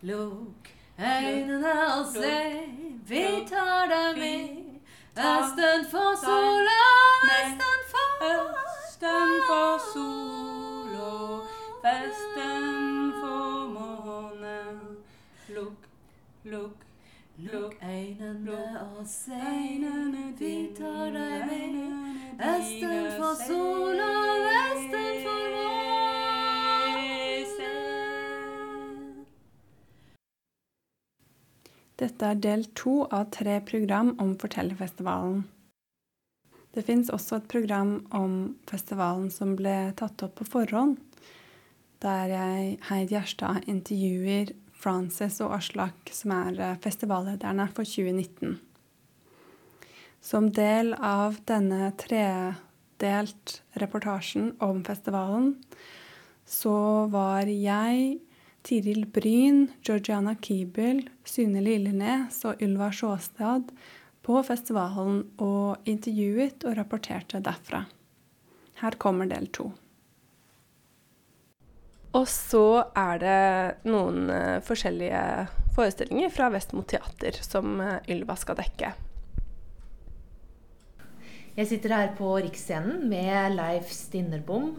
Lok, ögonen och se, vi tar dig med. Östen får sol och västern får Östen får sol och västern får månen. Lok, lok, Lok ögonen och se, ögonen vi tar Dette er del to av tre program om Fortellerfestivalen. Det fins også et program om festivalen som ble tatt opp på forhånd, der jeg, Heid Gjerstad, intervjuer Frances og Aslak, som er eh, festivallederne for 2019. Som del av denne tredelt reportasjen om festivalen, så var jeg Tiril Bryn, Georgiana Kiebel, Sune Lillenes og Ylva Sjåstad på festivalen og intervjuet og rapporterte derfra. Her kommer del to. Og så er det noen eh, forskjellige forestillinger fra Vestmo Teater som eh, Ylva skal dekke. Jeg sitter her på Riksscenen med Leif Stinnerbom.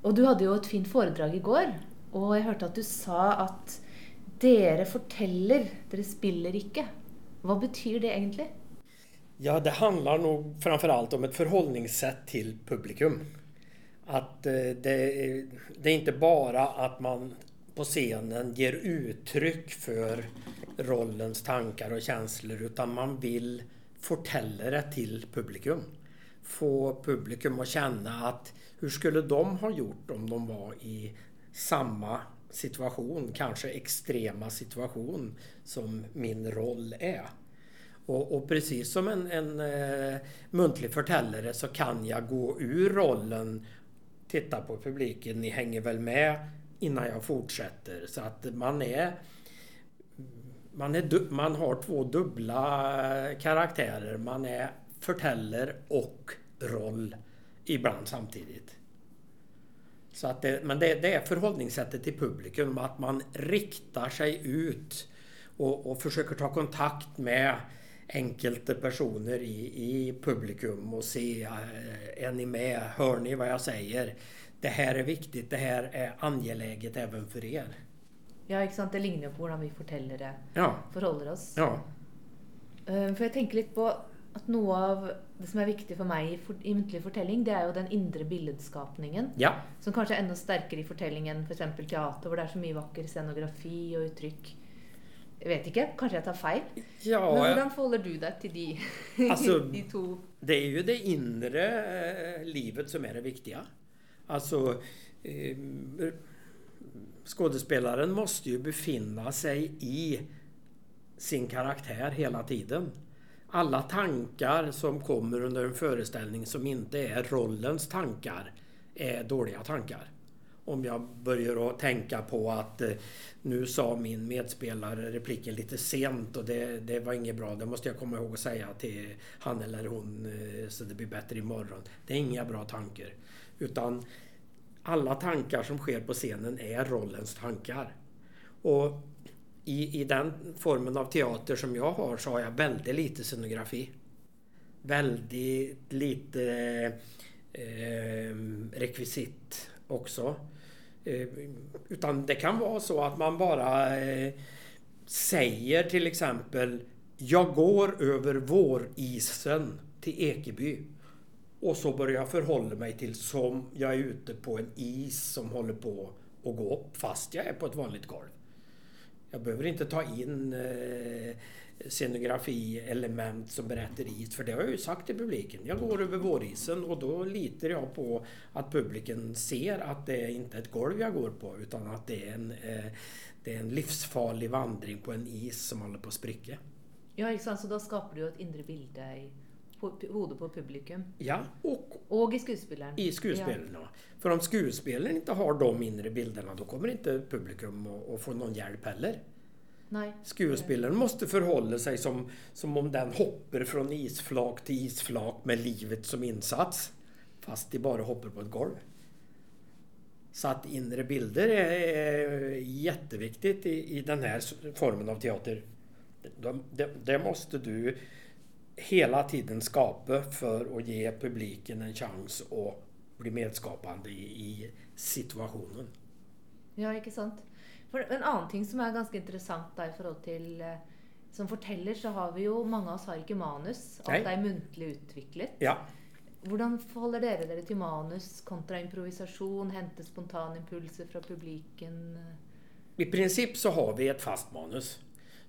Og du hadde jo et fint foredrag i går. Og jeg hørte at du sa at dere forteller, dere spiller ikke. Hva betyr det egentlig? Ja, det handlar nog framförallt om ett förhållningssätt till publikum. Att eh, det, det är inte bara att man på scenen ger uttryck för rollens tankar och känslor utan man vill fortälla det till publikum. Få publikum att känna att hur skulle de ha gjort om de var i samma situation, kanske extrema situation som min roll är. Och, och precis som en, en eh, muntlig förtällare så kan jag gå ur rollen, titta på publiken, ni hänger väl med innan jag fortsätter. Så att man är man, är, man har två dubbla karaktärer. Man är förtäller och roll ibland samtidigt. Så att det, men det, det är förhållningssättet till publikum, att man riktar sig ut och, och försöker ta kontakt med enkelte personer i, i publikum och se, eh, är ni med? Hör ni vad jag säger? Det här är viktigt, det här är angeläget även för er. Ja, ikke sant? Det ligner på hvordan vi fortellere Ja, forholder oss. ja, Eh, For jeg tenker litt på at noe av det som er viktig for meg i, for, i muntlig fortelling, det er jo den indre billedskapningen. ja. Som kanskje er enda sterkere i fortelling enn f.eks. teater, hvor det er så mye vakker scenografi og uttrykk. Jeg vet ikke, kanskje jeg tar feil? ja Men hvordan forholder du deg til de, Altså, de to Det är ju det inre eh, livet som är det viktiga. Alltså eh, Skådespelaren måste ju befinna sig i sin karaktär hela tiden. Alla tankar som kommer under en föreställning som inte är rollens tankar är dåliga tankar. Om jag börjar att tänka på att eh, nu sa min medspelare repliken lite sent och det, det var inget bra. Det måste jag komma ihåg att säga till han eller hon eh, så det blir bättre imorgon. Det är inga bra tankar. Utan alla tankar som sker på scenen är rollens tankar. Och i, i den formen av teater som jag har så har jag väldigt lite scenografi. Väldigt lite eh, rekvisit också. Eh, utan det kan vara så att man bara eh, säger till exempel Jag går över vårisen till Ekeby. Och så börjar jag förhålla mig till som jag är ute på en is som håller på att gå upp fast jag är på ett vanligt golv. Jag behöver inte ta in eh, scenografi-element som berättar is, för det har jag ju sagt till publiken. Jag går över vårisen och då litar jag på att publiken ser att det inte är ett golv jag går på utan att det är en, eh, det är en livsfarlig vandring på en is som håller på att spricka. Ja, exakt. Så då skapar du ett inre bild i på, hodet på publikum. Ja, och Og i skuespilleren. i skuespelarna. För om skuespelaren inte har de inre bilderna då kommer inte publikum att, få någon hjälp heller. Nei. Skuespelaren måste förhålla sig som, som om den hoppar från isflak till isflak med livet som insats. Fast de bara hoppar på ett golv. Så att inre bilder är, är jätteviktigt i, i den här formen av teater. Det, det, det måste du hela tiden skapa för att ge publiken en chans att bli medskapande i, i situationen. Ja, ikke sant? For en annen ting som er ganske interessant da, i forhold til eh, Som forteller så har vi jo Mange av oss har ikke manus. Alt Nei. er muntlig utviklet. Ja. Hvordan forholder dere dere til manus kontra improvisasjon? Hente spontanimpulser fra publiken? I princip så har vi ett fast manus.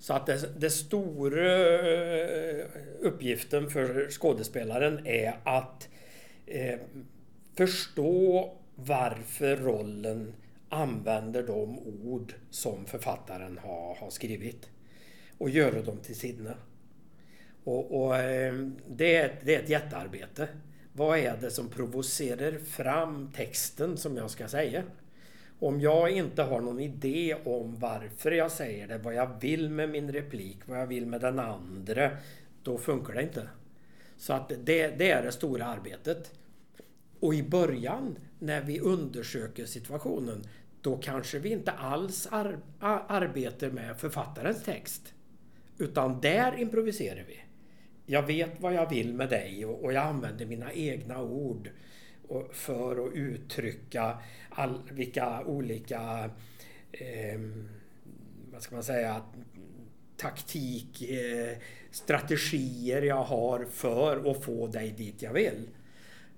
Så att det, det stora eh, uppgiften för skådespelaren är att eh, förstå varför rollen använder de ord som författaren har, har skrivit och göra dem till sina. Och, och eh, det, är, det är ett jättearbete. Vad är det som provocerar fram texten som jag ska säga? Om jag inte har någon idé om varför jag säger det, vad jag vill med min replik, vad jag vill med den andra, då funkar det inte. Så att det, det är det stora arbetet. Och i början, när vi undersöker situationen, då kanske vi inte alls ar arbetar med författarens text. Utan där improviserar vi. Jag vet vad jag vill med dig och, och jag använder mina egna ord och, för att uttrycka all, vilka olika eh, vad ska man säga taktik, eh, strategier jag har för att få dig dit jag vill.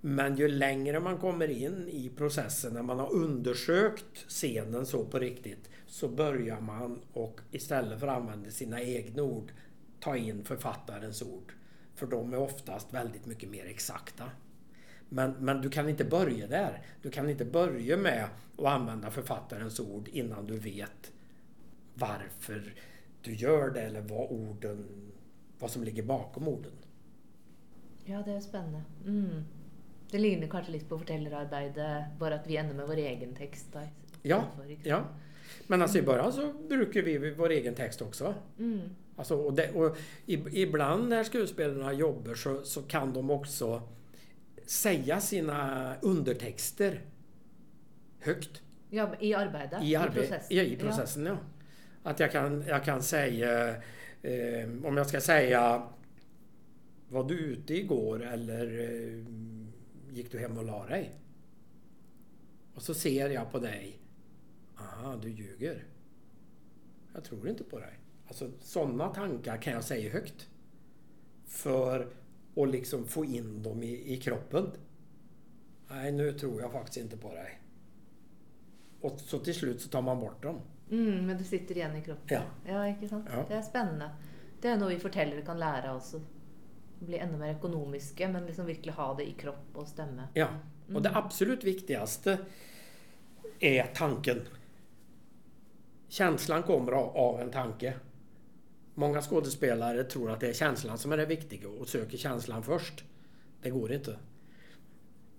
Men ju längre man kommer in i processen, när man har undersökt scenen så på riktigt, så börjar man och istället för att använda sina egna ord, ta in författarens ord. För de är oftast väldigt mycket mer exakta. Men, men du kan inte börja där. Du kan inte börja med att använda författarens ord innan du vet varför du gör det eller vad orden, vad som ligger bakom orden. Ja, det er spennende. Mm. Det ligner kanskje litt på fortellerarbeidet, bare at vi ender med vår egen tekst. da. Ja, sant? ja. Men alltså i början så brukar vi vår egen text också. Mm. Alltså, och det, och ibland när skådespelarna jobbar så, så kan de också säga sina undertexter högt. Ja, I arbeidet? I, arbe- prosessen. ja, i processen. Ja. Att jag kan, jag kan säga, eh, om jag ska säga Var du ute igår eller eh, gick du hem och la dig? Och så ser jag på dig. Aha, du ljuger. Jag tror inte på dig. Alltså sådana tankar kan jag säga högt. För att liksom få in dem i, i kroppen. Nej, nu tror jag faktiskt inte på dig. Och så till slut så tar man bort dem. Mm, men det sitter igjen i kroppen. Ja. ja ikke sant? Ja. Det er spennende. Det er noe vi fortellere kan lære også. Bli enda mer økonomiske, men liksom virkelig ha det i kropp og stemme. Ja, och det absolut viktigaste är tanken. Känslan kommer av en tanke. Många skådespelare tror att det är känslan som är det viktiga och söker känslan först. Det går inte.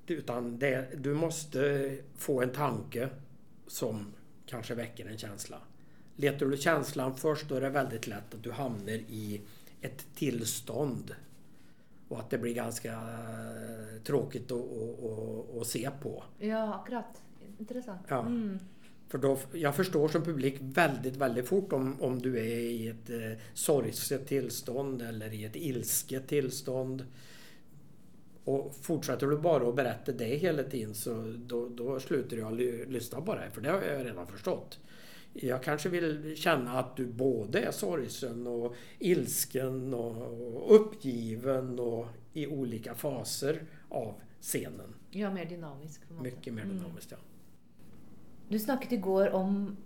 Utan det, du måste få en tanke som kanske väcker en känsla. Letar du känslan först då är det väldigt lätt att du hamnar i ett tillstånd och att det blir ganska eh, tråkigt att, att, att, att se på. Ja, akkurat. Interessant. Ja. Mm. För då, jag förstår som publik väldigt, väldigt fort om, om du är i ett eh, sorgset tillstånd eller i ett ilsket tillstånd. Och fortsätter du bara att berätta det hela tiden så då, då slutar jag ly, lyssna på dig för det har jag redan förstått. Jag kanske vill känna att du både är sorgsen och ilsken och uppgiven och i olika faser av scenen. Ja, mer dynamisk. Mycket mer Mm. dynamiskt, ja. Du snakket i går om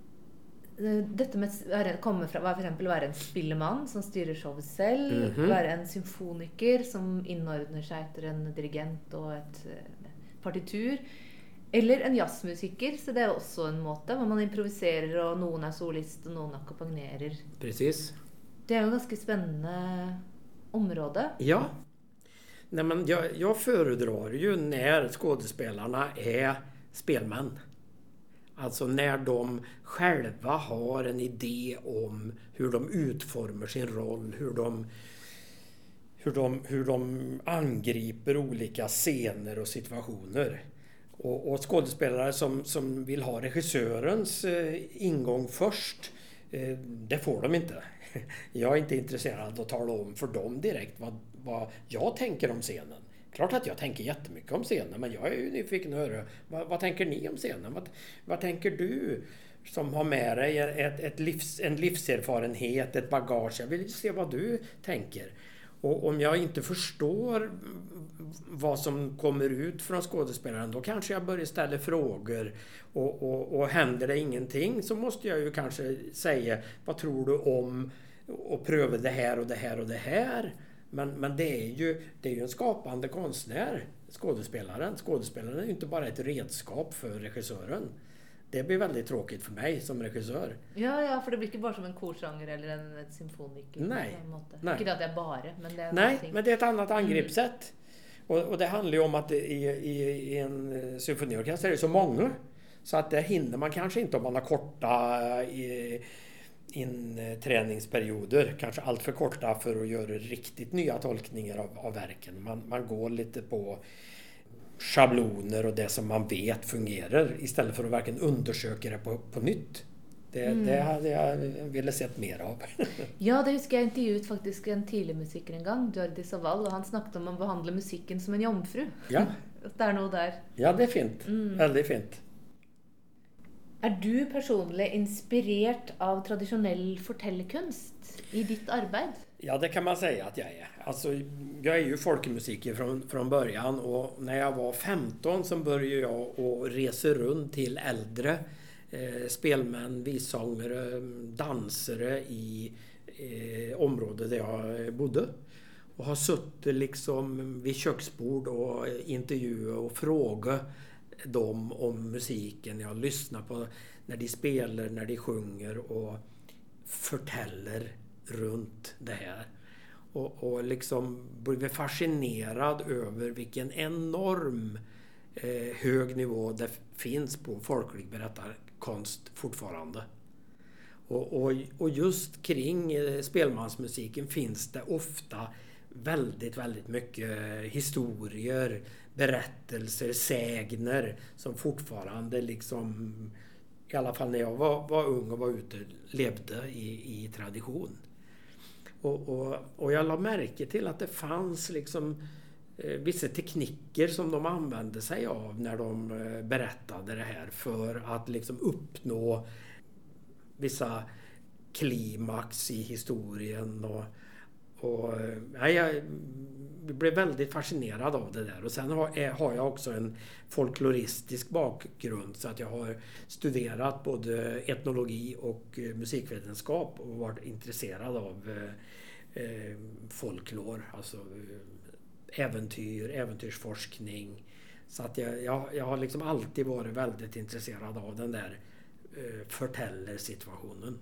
eh, dette med å komme fra å være en spillemann som styrer showet selv. Mhm. Være en symfoniker som innordner seg etter en dirigent og et eh, partitur. Eller en jazzmusiker, så det er også en måte hvor man improviserer, og noen er solist, og noen akkompagnerer. Precis. Det er jo et ganske spennende område. Ja. Nej, men jag, jag föredrar ju när skådespelarna är spelmän. Alltså när de själva har en idé om hur de utformar sin roll, hur de, hur de, hur de angriper olika scener och situationer. Och, och skådespelare som, som vill ha regissörens eh, ingång först, eh, det får de inte. Jag är inte intresserad av att tala om för dem direkt vad, vad jag tänker om scenen. Klart att jag tänker jättemycket om scenen, men jag är ju nyfiken att höra vad, vad tänker ni om scenen? Vad, vad tänker du som har med dig ett, ett livs, en livserfarenhet, ett bagage? Jag vill se vad du tänker. Och om jag inte förstår vad som kommer ut från skådespelaren, då kanske jag börjar ställa frågor. Och, och, och händer det ingenting så måste jag ju kanske säga, vad tror du om och pröva det här och det här och det här. Men, men det, är ju, det är ju en skapande konstnär, skådespelaren. Skådespelaren är ju inte bara ett redskap för regissören. Det blir väldigt tråkigt för mig som regissör. Ja, ja, för det blir inte bara som en korsånger eller en, symfoniker. Nej, nej. Inte att det är bara, men det är Nej, någonting. men det är ett annat angreppssätt. Och, och det handlar ju om att i, i, i en eh, symfoniorkester är det så många. Så att det hinner man kanske inte om man har korta eh, inträningsperioder. Kanske allt för korta för att göra riktigt nya tolkningar av, av verken. Man, man går lite på schabloner och det som man vet fungerar istället för att verkligen undersöka det på, på nytt. Det, Mm. det hade jag velat sett mer av. Ja, det husker jag intervjuet faktiskt en tidlig musiker en gång, Jordi Savall, och han snackade om att behandla musiken som en jomfru. ja, det är något där. ja, det är fint. Mm. Väldigt fint. Är du personligen inspirerad av traditionell fortellerkunst i ditt arbete? Ja, det kan man säga att jag är. Alltså, jag är ju folkmusiker från, från början och när jag var 15 så började jag att resa runt till äldre eh, spelmän, vissångare, dansare i eh, området där jag bodde. Och har suttit liksom vid köksbord och intervjuat och frågat dem om musiken. Jag lyssnar på när de spelar, när de sjunger och förtäller runt det här. Och, och liksom blivit fascinerad över vilken enorm eh, hög nivå det finns på folklig berättarkonst fortfarande. Och, och, och just kring eh, spelmansmusiken finns det ofta väldigt, väldigt mycket historier, berättelser, sägner som fortfarande liksom, i alla fall när jag var, var ung och var ute, levde i, i tradition. Och, och, och jag la märke till att det fanns liksom eh, vissa tekniker som de använde sig av när de eh, berättade det här för att liksom uppnå vissa klimax i historien. Och, och, eh, nej, jag blev väldigt fascinerad av det där. Och sen eh, har, jag också en folkloristisk bakgrund så att jag har studerat både etnologi och eh, musikvetenskap och varit intresserad av eh, folklor, alltså äventyr, äventyrsforskning. Så att jag, jag, jag har liksom alltid varit väldigt intresserad av den där eh, förtällersituationen.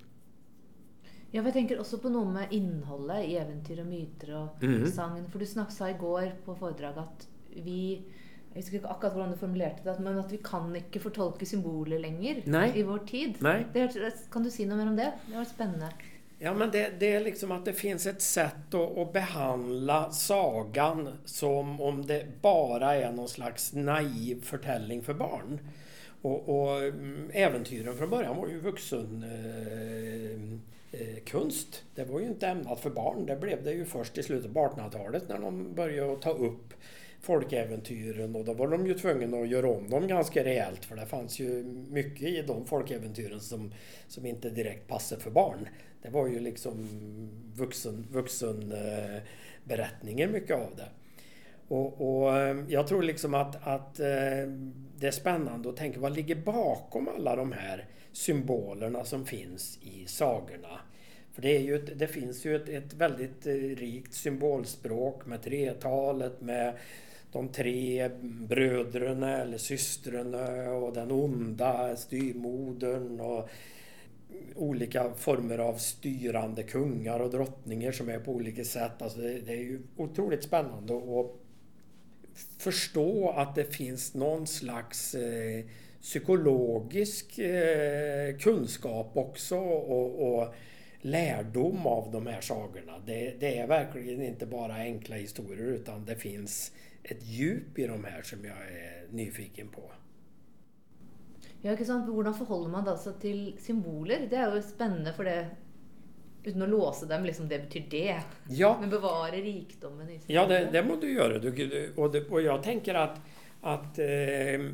Ja, for jeg tenker også på noe med innholdet i eventyr og myter og Mhm. sangen. For du snak, sa i går på foredraget at vi Jeg husker ikke akkurat hvordan du formulerte det, men at vi kan ikke fortolke symboler lenger Nei. i vår tid. Nej. Det, kan du si noe mer om det? Det var spennende. Ja, men det, det är liksom att det finns ett sätt att, att behandla sagan som om det bara är någon slags naiv förtällning för barn. Och, och mm, äventyren från början var ju vuxen eh, Eh, konst. Det var ju inte ämnat för barn. Det blev det ju först i slutet på 1800-talet när de började att ta upp folkäventyren och då var de ju tvungna att göra om dem ganska rejält för det fanns ju mycket i de folkäventyren som, som inte direkt passade för barn. Det var ju liksom vuxen, vuxen eh, mycket av det. Och, och ehm, jag tror liksom att, att ehm, det är spännande att tänka vad ligger bakom alla de här symbolerna som finns i sagorna. För det, är ju ett, det finns ju ett, ett väldigt eh, rikt symbolspråk med tretalet, med de tre bröderna eller systrarna och den onda styrmodern och olika former av styrande kungar och drottningar som är på olika sätt. Alltså det, det är ju otroligt spännande att förstå att det finns någon slags eh, psykologisk eh, kunskap också och, och lärdom av de här sagorna. Det, det är verkligen inte bara enkla historier utan det finns ett djup i de här som jag är nyfiken på. Ja, ikke sant? Hvordan forholder man da seg til symboler? Det är ju spännande för det Uten å låse dem, liksom det betyr det. Ja, Men bevare rikdommen i ja det, det må du göra. Du, och, det, och jag tänker att, att eh,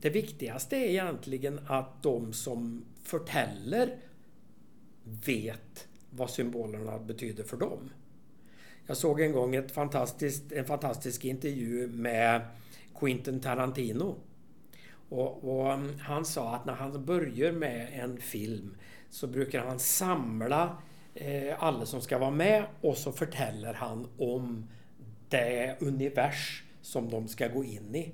det viktigaste är egentligen att de som förtäller vet vad symbolerna betyder för dem. Jag såg en gång ett fantastiskt, en fantastisk intervju med Quentin Tarantino. Och, och mm, han sa att när han börjar med en film så brukar han samla Eh, alla som ska vara med och så förtäller han om det univers som de ska gå in i.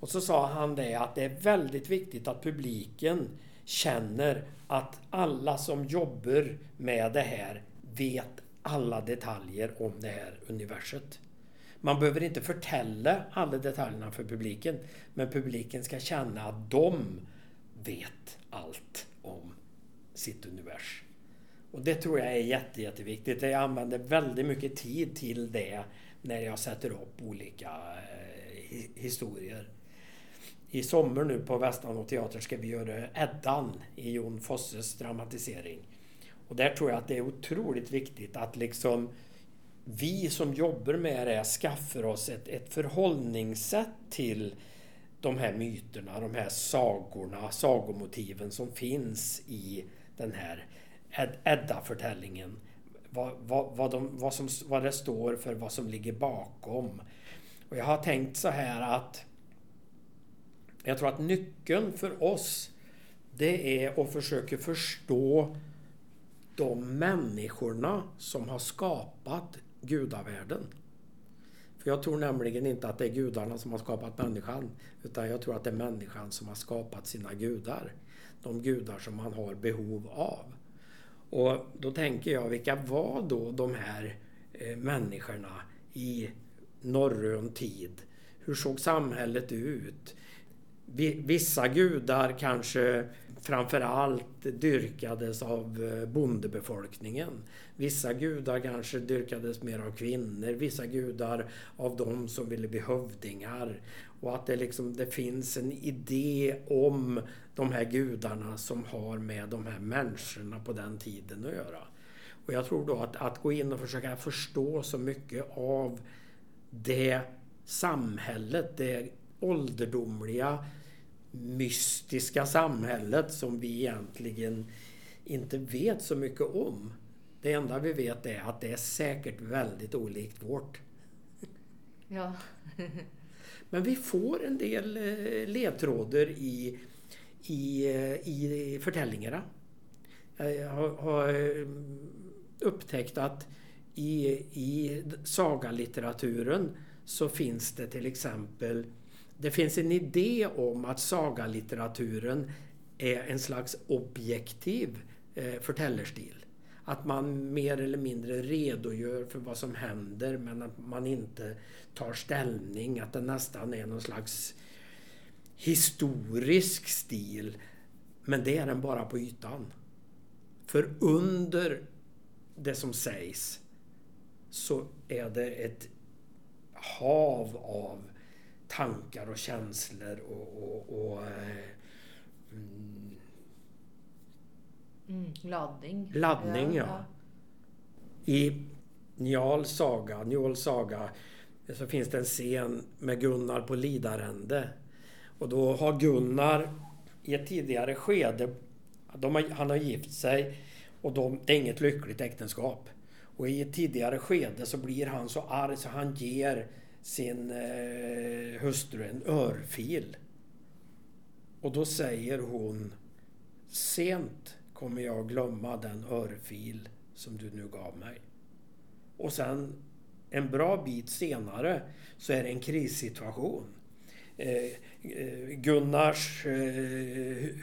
Och så sa han det att det är väldigt viktigt att publiken känner att alla som jobbar med det här vet alla detaljer om det här universet. Man behöver inte förtälla alla detaljerna för publiken, men publiken ska känna att de vet allt om sitt universum. Och det tror jag är jätte, jätteviktigt. Jag använder väldigt mycket tid till det när jag sätter upp olika eh, historier. I sommar nu på Västanå teater ska vi göra Eddan i Jon Fosses dramatisering. Och där tror jag att det är otroligt viktigt att liksom vi som jobbar med det skaffar oss ett, ett förhållningssätt till de här myterna, de här sagorna, sagomotiven som finns i den här Ed- Edda-förtällningen. Vad, vad, vad, de, vad, som, vad det står för, vad som ligger bakom. Och jag har tänkt så här att jag tror att nyckeln för oss det är att försöka förstå de människorna som har skapat gudavärlden. För jag tror nämligen inte att det är gudarna som har skapat människan. Utan jag tror att det är människan som har skapat sina gudar. De gudar som man har behov av. Och då tänker jag, vilka var då de här eh, människorna i norrön tid? Hur såg samhället ut? Vi- Vissa gudar kanske framförallt dyrkades av eh, bondebefolkningen. Vissa gudar kanske dyrkades mer av kvinnor, vissa gudar av de som ville bli hövdingar. Och att det, liksom, det finns en idé om de här gudarna som har med de här människorna på den tiden att göra. Och jag tror då att, att gå in och försöka förstå så mycket av det samhället, det ålderdomliga mystiska samhället som vi egentligen inte vet så mycket om. Det enda vi vet är att det är säkert väldigt olikt vårt. Ja. Men vi får en del eh, ledtrådar i, i, eh, i förtällningarna. Jag har, eh, upptäckt att i, i sagalitteraturen så finns det till exempel det finns en idé om att sagalitteraturen är en slags objektiv eh, förtällerstil. Att man mer eller mindre redogör för vad som händer men att man inte tar ställning. Att det nästan är någon slags historisk stil. Men det är den bara på ytan. För under det som sägs så är det ett hav av tankar och känslor och, och, och mm, Mm, laddning. Laddning, ja. I Njals saga, Njåls saga så finns det en scen med Gunnar på Lidarände. Och då har Gunnar i ett tidigare skede, de har, han har gift sig och de, det är inget lyckligt äktenskap. Och i ett tidigare skede så blir han så arg så han ger sin eh, hustru en örfil. Och då säger hon Sent kommer jag glömma den örfil som du nu gav mig. Och sen en bra bit senare så är det en krissituation. Eh, eh, Gunnars eh,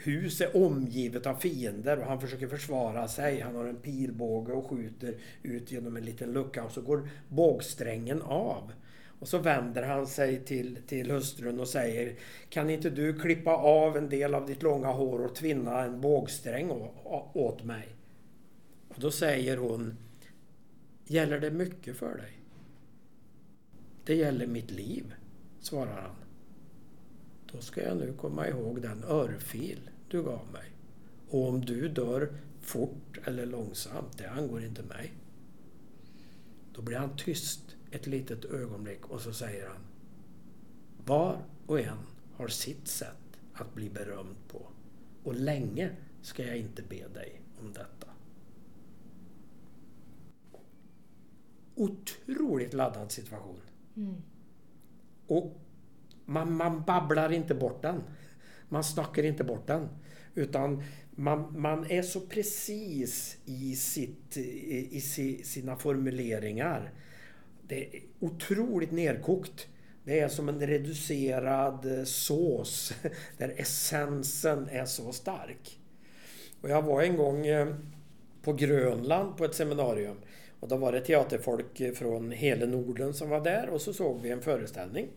hus är omgivet av fiender och han försöker försvara sig. Han har en pilbåge och skjuter ut genom en liten lucka och så går bågsträngen av. Och så vänder han sig till, till hustrun och säger Kan inte du klippa av en del av ditt långa hår och tvinna en bågsträng åt mig? Och då säger hon Gäller det mycket för dig? Det gäller mitt liv, svarar han. då ska jag nu komma ihåg den örfil du gav mig. Och om du dör fort eller långsamt, det angår inte mig. Då blir han tyst ett litet ögonblick och så säger han Var och en har sitt sätt att bli berömd på. Och länge ska jag inte be dig om detta. Otroligt laddad situation. Mm. Och man, man babblar inte bort den. Man snackar inte bort den. Utan man, man är så precis i, sitt, i, i sina formuleringar. Det är otroligt nerkokt. Det är som en reducerad eh, sås där essensen är så stark. Och jag var en gång eh, på Grönland på ett seminarium och då var det teaterfolk eh, från hela Norden som var där och så såg vi en föreställning.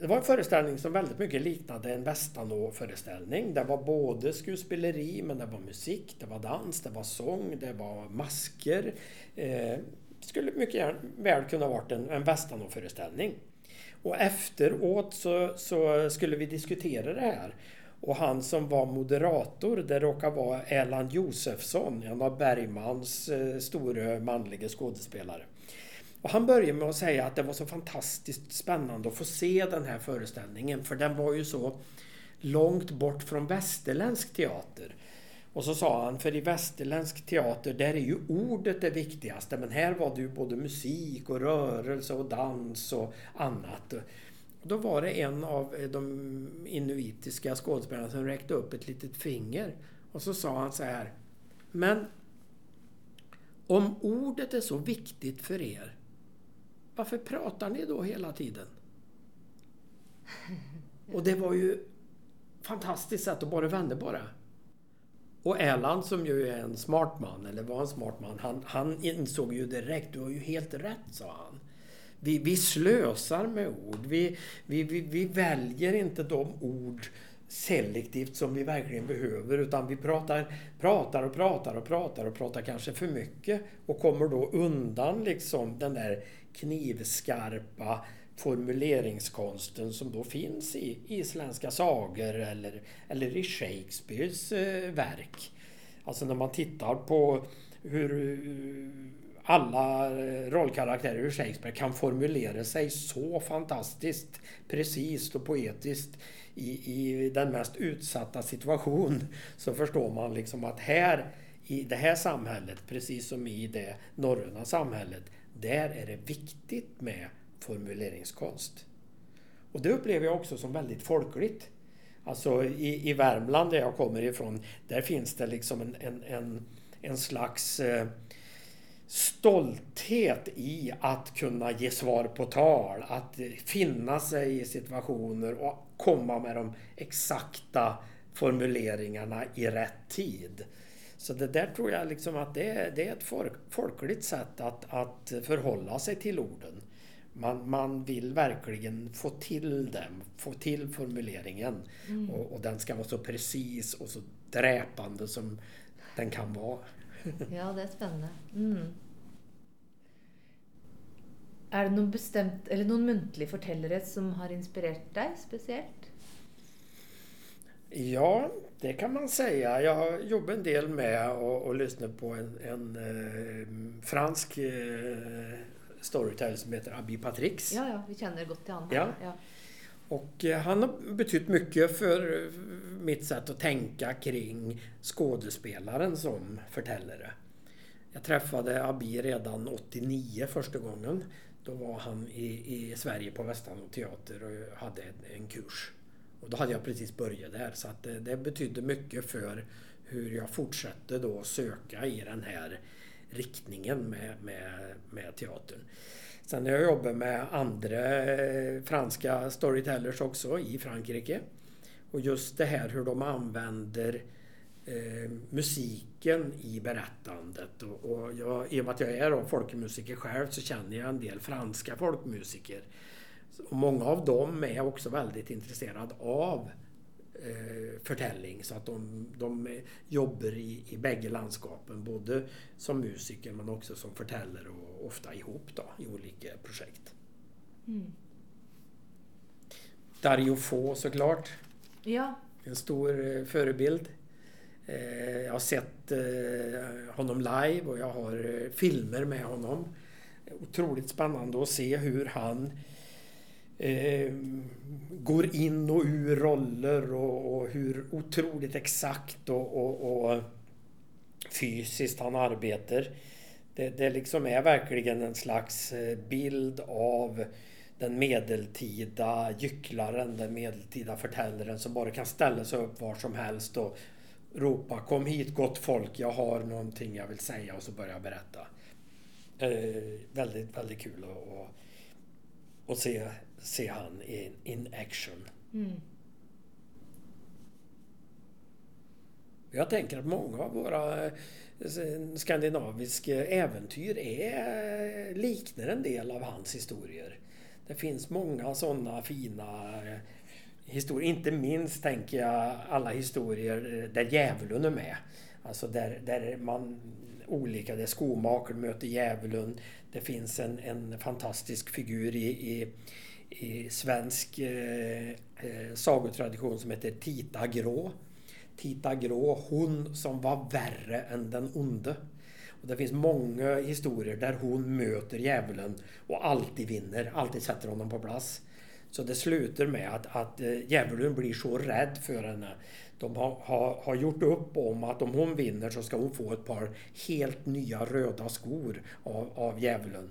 Det var en föreställning som väldigt mycket liknade en Västanå-föreställning. Det var både skådespeleri, men det var musik, det var dans, det var sång, det var masker. Skulle mycket väl kunna varit en, en Västanå-föreställning. Och efteråt så, så, skulle vi diskutera det här. Och han som var moderator, det råkar vara Erland Josefsson, en av Bergmans eh, stora manliga skådespelare. Och han började med att säga att det var så fantastiskt spännande att få se den här föreställningen för den var ju så långt bort från västerländsk teater. Och så sa han, för i västerländsk teater där är ju ordet det viktigaste men här var det ju både musik och rörelse och dans och annat. Då var det en av eh, de inuitiska skådespelarna som räckte upp ett litet finger och så sa han så här Men om ordet är så viktigt för er varför pratar ni då hela tiden? Och det var ju fantastiskt sätt att bara vända på det. Och Erland som ju är en smart man, eller var en smart man, han, han insåg ju direkt, du har ju helt rätt, sa han. Vi, vi slösar med ord. Vi, vi, vi, vi väljer inte de ord selektivt som vi verkligen behöver utan vi pratar, pratar och pratar och pratar och pratar kanske för mycket och kommer då undan liksom den där knivskarpa formuleringskonsten som då finns i isländska sagor eller, eller i Shakespeares eh, verk. Alltså när man tittar på hur eh, alla eh, rollkaraktärer i Shakespeare kan formulera sig så fantastiskt precis och poetiskt i, i den mest utsatta situation så förstår man liksom att här i det här samhället, precis som i det norröna samhället, där är det viktigt med formuleringskonst. Och det upplever jag också som väldigt folkligt. Alltså i, i Värmland där jag kommer ifrån, där finns det liksom en, en, en, en slags eh, stolthet i att kunna ge svar på tal, att finna sig i situationer och komma med de exakta formuleringarna i rätt tid. Så det där tror jag liksom att det är, det är ett folk, folkligt sätt att, att förhålla sig till orden. Man, man vill verkligen få till den, få till formuleringen. Mm. Och, och, den ska vara så precis och så dräpande som den kan vara. ja, det är spännande. Mm. Är det någon bestämt, eller någon muntlig fortällare som har inspirerat dig speciellt? Ja, det kan man säga. Jag jobbar en del med och, och lyssnar på en, en eh, fransk eh, storyteller som heter Abi Patrix. Ja, ja, vi känner gott till honom. Ja. ja. Och eh, han har betytt mycket för mitt sätt att tänka kring skådespelaren som förtällare. Jag träffade Abi redan 89 första gången. Då var han i, i Sverige på Västanå teater och hade en, en kurs. Och då hade jag precis börjat där så att det, det betydde mycket för hur jag fortsatte då söka i den här riktningen med, med, med teatern. Sen har jag jobbat med andra eh, franska storytellers också i Frankrike. Och just det här hur de använder eh, musiken i berättandet. Och, och jag, I och med att jag är folkmusiker själv så känner jag en del franska folkmusiker och många av dem är också väldigt intresserade av eh, förtällning så att de, de jobbar i, i bägge landskapen. Både som musiker men också som förtällare och ofta ihop då, i olika projekt. Mm. Dario Fo såklart. Ja. En stor eh, förebild. Eh, jag har sett eh, honom live och jag har filmer med honom. Otroligt spännande att se hur han eh, går in och ur roller och, och hur otroligt exakt och, och, och fysiskt han arbetar. Det, det liksom är verkligen en slags eh, bild av den medeltida gycklaren, den medeltida förtällaren som bara kan ställa sig upp var som helst och ropa Kom hit gott folk, jag har någonting jag vill säga och så börjar jag berätta. Eh, väldigt, väldigt kul att, att, att se, se han in, in action. Mm. Jag tänker att många av våra eh, skandinaviska äventyr är, liknar en del av hans historier. Det finns många sådana fina eh, historier. Inte minst tänker jag alla historier där djävulen är med. Alltså där, där man olika, Det är skomakaren möter djävulen. Det finns en, en fantastisk figur i, i, i svensk eh, eh, sagotradition som heter Tita Grå. Tita Grå, hon som var värre än den onde. Och det finns många historier där hon möter djävulen och alltid vinner, alltid sätter honom på plats. Så det slutar med att, att eh, djävulen blir så rädd för henne. De har, har, har gjort upp om att om hon vinner så ska hon få ett par helt nya röda skor av, av djävulen.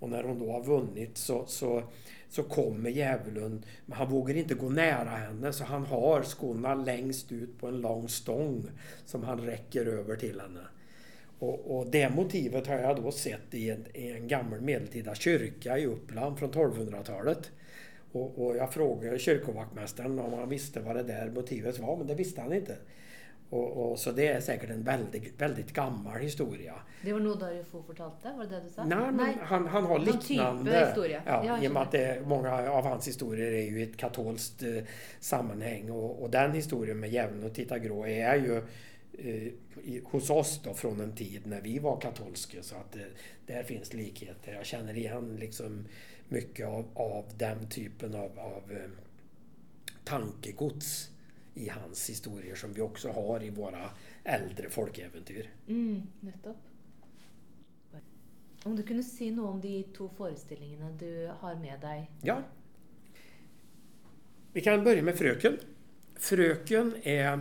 Och när hon då har vunnit så, så, så kommer djävulen, men han vågar inte gå nära henne så han har skorna längst ut på en lång stång som han räcker över till henne. Och, och det motivet har jag då sett i en, i en gammal medeltida kyrka i Uppland från 1200-talet. Och, och, jag frågade kyrkovaktmästaren om han visste vad det där motivet var, men det visste han inte. Och, och, så det är säkert en väldigt, väldigt gammal historia. Det var nog Dario Fo fortalte? Var det det du sa? Nej, men Han, han har liknande... typ historia. Ja, Ja, I och med att det, många av hans historier är ju i ett katolskt eh, sammanhang. Och, och den historien med djävulen och Titta Grå är ju hos oss då från en tid när vi var katolska. Så att eh, där finns likheter. Jag känner igen liksom mycket av, av den typen av, av eh, tankegods i hans historier som vi också har i våra äldre folkeäventyr. Mm, nettopp. Om du kunne si noe om de to forestillingene du har med deg. Ja. Vi kan börja med Fröken. Fröken är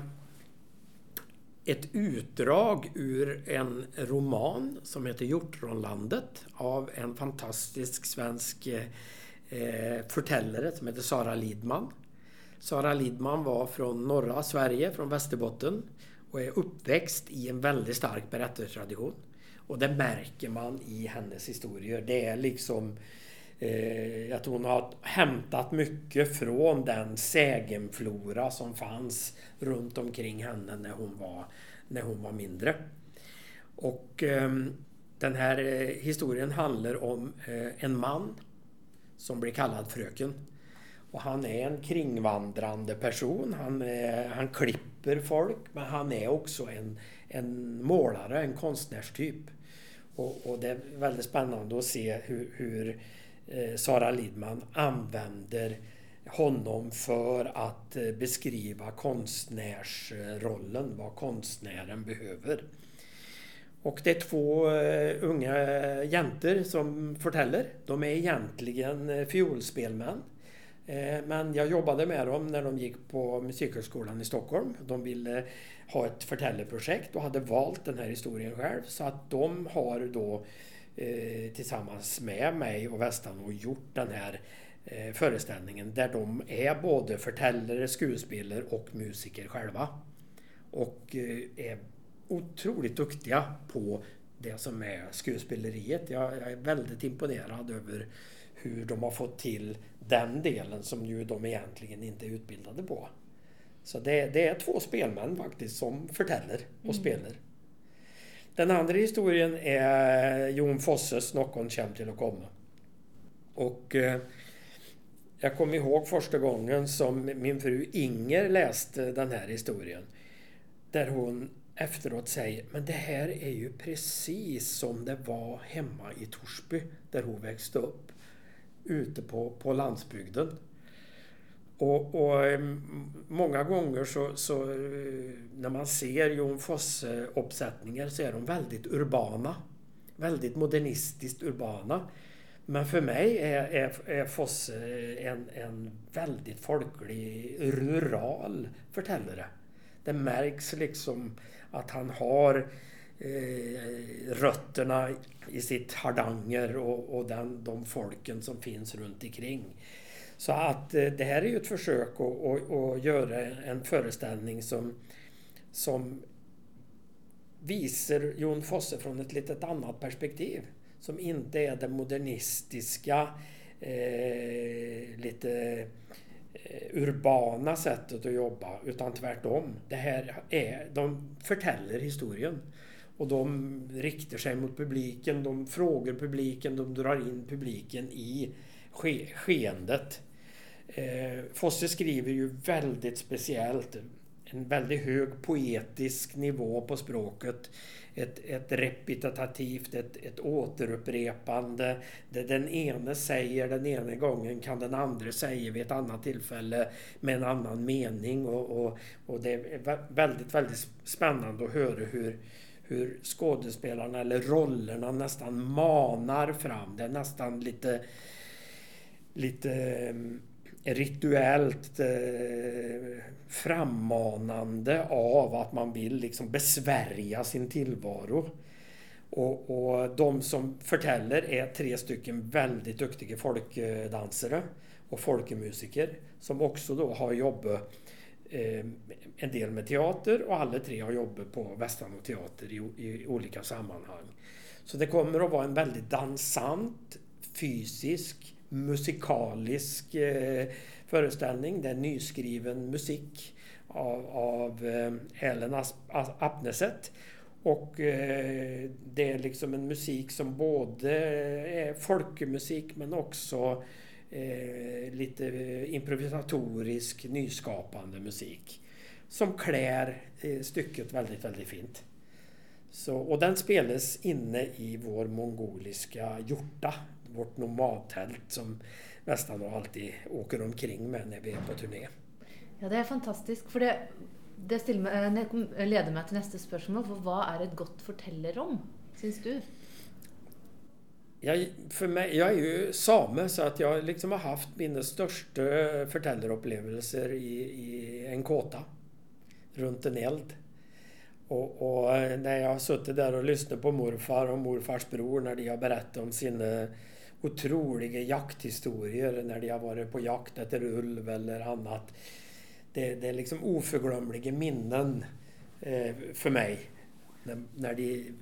ett utdrag ur en roman som heter Hjortronlandet av en fantastisk svensk eh, förtällare som heter Sara Lidman. Sara Lidman var från norra Sverige, från Västerbotten och är uppväxt i en väldigt stark berättartradition. Och det märker man i hennes historier. Det är liksom eh, att hon har hämtat mycket från den sägenflora som fanns runt omkring henne när hon var, när hon var mindre. Och eh, den här eh, historien handlar om eh, en man som blir kallad Fröken. Och han är en kringvandrande person. Han, eh, han klipper folk men han är också en, en målare, en konstnärstyp. Och, och, det är väldigt spännande att se hur, hur Eh, Sara Lidman använder honom för att eh, beskriva konstnärsrollen, vad konstnären behöver. Och det är två eh, unga jäntor som förtäller. De är egentligen fiolspelmän. Men jag jobbade med dem när de gick på Musikhögskolan i Stockholm. De ville ha ett förtällerprojekt och hade valt den här historien själv. Så att de har då tillsammans med mig och Vestan och gjort den här föreställningen där de är både förtällare, skådespelare och musiker själva. Och är otroligt duktiga på det som är skådespeleriet. Jag, jag är väldigt imponerad över hur de har fått till den delen som ju de egentligen inte är utbildade på. Så det, det är två spelmän faktiskt som förtäller och Mm. spelar. Den andra historien är Jon Fosses Någon känd till att komma. Och eh, jag kommer ihåg första gången som min fru Inger läste den här historien. Där hon efteråt säger men det här är ju precis som det var hemma i Torsby där hon växte upp. Ute på, på landsbygden. Och, och eh, många gånger så, så eh, när man ser Jon Fosse-uppsättningar så är de väldigt urbana. Väldigt modernistiskt urbana. Men för mig är, är, är Fosse en, en väldigt folklig, rural förtällare. Det märks liksom att han har eh, rötterna i sitt Hardanger och, och den, de folken som finns runt omkring. Så att eh, det här är ju ett försök att, att, att göra en föreställning som, som visar Jon Fosse från ett litet annat perspektiv. Som inte är det modernistiska, eh, lite eh, urbana sättet att jobba utan tvärtom. Det här är, de förtäller historien. Och de riktar sig mot publiken, de frågar publiken, de drar in publiken i ske, skeendet. Eh, Fosse skriver ju väldigt speciellt. En väldigt hög poetisk nivå på språket. Ett, ett repetitivt, ett, ett återupprepande. Det den ene säger den ena gången kan den andra säga vid ett annat tillfälle med en annan mening. Och, och, och det är väldigt, väldigt spännande att höra hur, hur skådespelarna eller rollerna nästan manar fram. Det är nästan lite, lite rituellt eh, frammanande av att man vill liksom besvärja sin tillvaro. Och, och de som förtäller är tre stycken väldigt duktiga folkdansare och folkmusiker som också då har jobbat eh, en del med teater och alla tre har jobbat på Västanå teater i, i olika sammanhang. Så det kommer att vara en väldigt dansant, fysisk, musikalisk eh, föreställning. Det är nyskriven musik av, av eh, Ellen Apneset. Och eh, det är liksom en musik som både är folkmusik men också eh, lite improvisatorisk, nyskapande musik. Som klär eh, stycket väldigt, väldigt fint. Så, och den spelas inne i vår mongoliska hjorta vårt nomadtält som nästan alltid åker omkring med när vi är på turné. Ja, det är fantastiskt. För det, det mig, leder mig till nästa fråga. För vad är ett gott fortellerrom, syns du? Jag, för mig, jag är ju same så att jag liksom har haft mina största förtällerupplevelser i, i en kåta runt en eld. Och, och, när jag har suttit där och lyssnat på morfar och morfars bror när de har berättat om sina otroliga jakthistorier när de har varit på jakt efter ulv eller annat. Det, det är liksom oförglömliga minnen eh, för mig. När, när de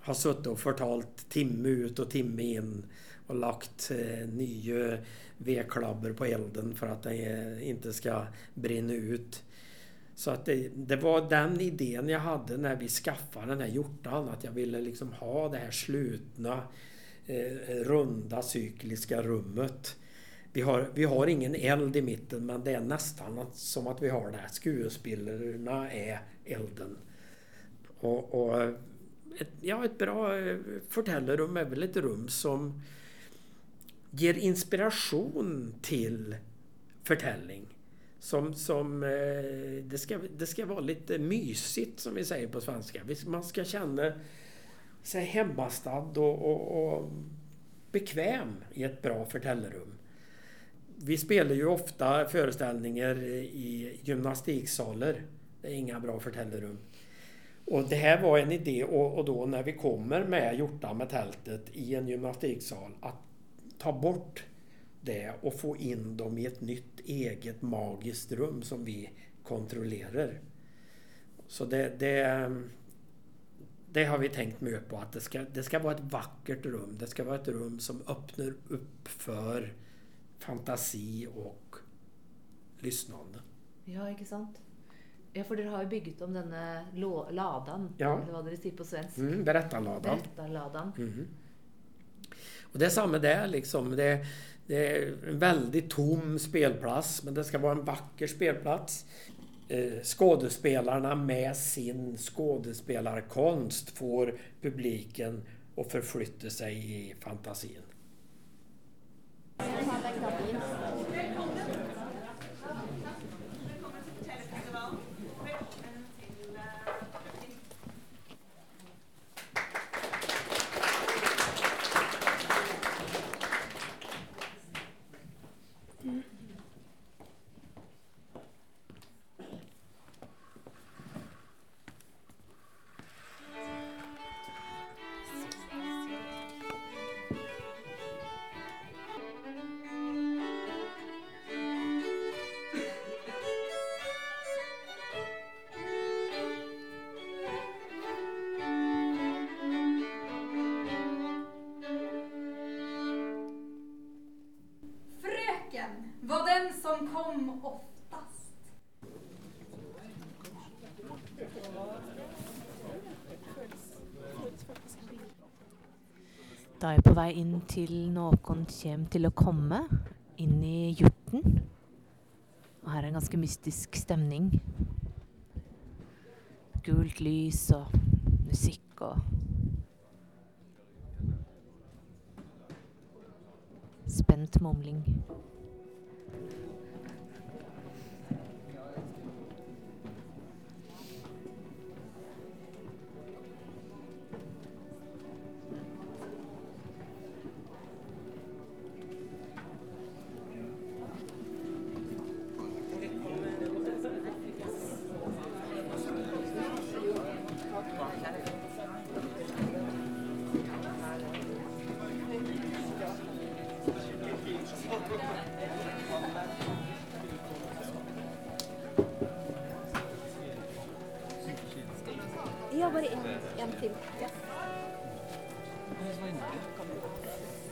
har suttit och förtalt timme ut och timme in och lagt eh, nya vedklabbor på elden för att den eh, inte ska brinna ut. Så att det, det, var den idén jag hade när vi skaffade den här hjortan. Att jag ville liksom ha det här slutna Eh, runda cykliska rummet. Vi har, vi har ingen eld i mitten men det är nästan som att vi har det. Skuespillerna är elden. Och, och eh, ett, ja, ett bra eh, är väl ett rum som ger inspiration till förtällning. Som, som, eh, det, ska, det ska vara lite mysigt som vi säger på svenska. Man ska känna så här, hemmastadd och, och, och bekväm i ett bra förtällerum. Vi spelar ju ofta föreställningar i gymnastiksalar. Det är inga bra förtällerum. Och det här var en idé och, och då när vi kommer med hjorta med tältet i en gymnastiksal att ta bort det och få in dem i ett nytt eget magiskt rum som vi kontrollerar. Så det, det, det har vi tänkt mycket på att det ska, det ska vara ett vackert rum. Det ska vara ett rum som öppnar upp för fantasi och lyssnande. Ja, inte sant? Ja, för ni har ju byggt om denna ladan, ja. eller vad det säger på svenska. Mm, berättarladan. berättarladan. Mm. Och det är samma där liksom. Det, det är en väldigt tom spelplats, men det ska vara en vacker spelplats. Eh, skådespelarna med sin skådespelarkonst får publiken att förflytta sig i fantasin. var den som kom oftast. Da er jeg på vei inn til noen kommer til å komme, inn i hjorten. Og her er en ganske mystisk stemning. Gult lys og musikk og Spent mumling. 서 있는데?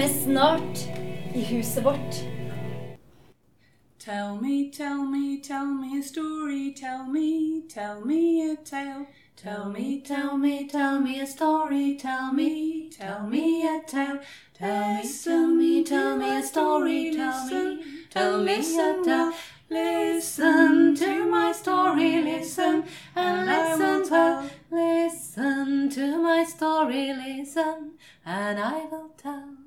Er snart i huset vårt. Tell me, tell me, tell me a story. Tell me, tell me a tale. Tell me, tell me, tell me a story. Tell me, tell me a tale. Tell me, tell me, tell me a story. Tell me, tell me a tale. Listen to my story, listen and listen well. Listen to my story, listen, and I will tell.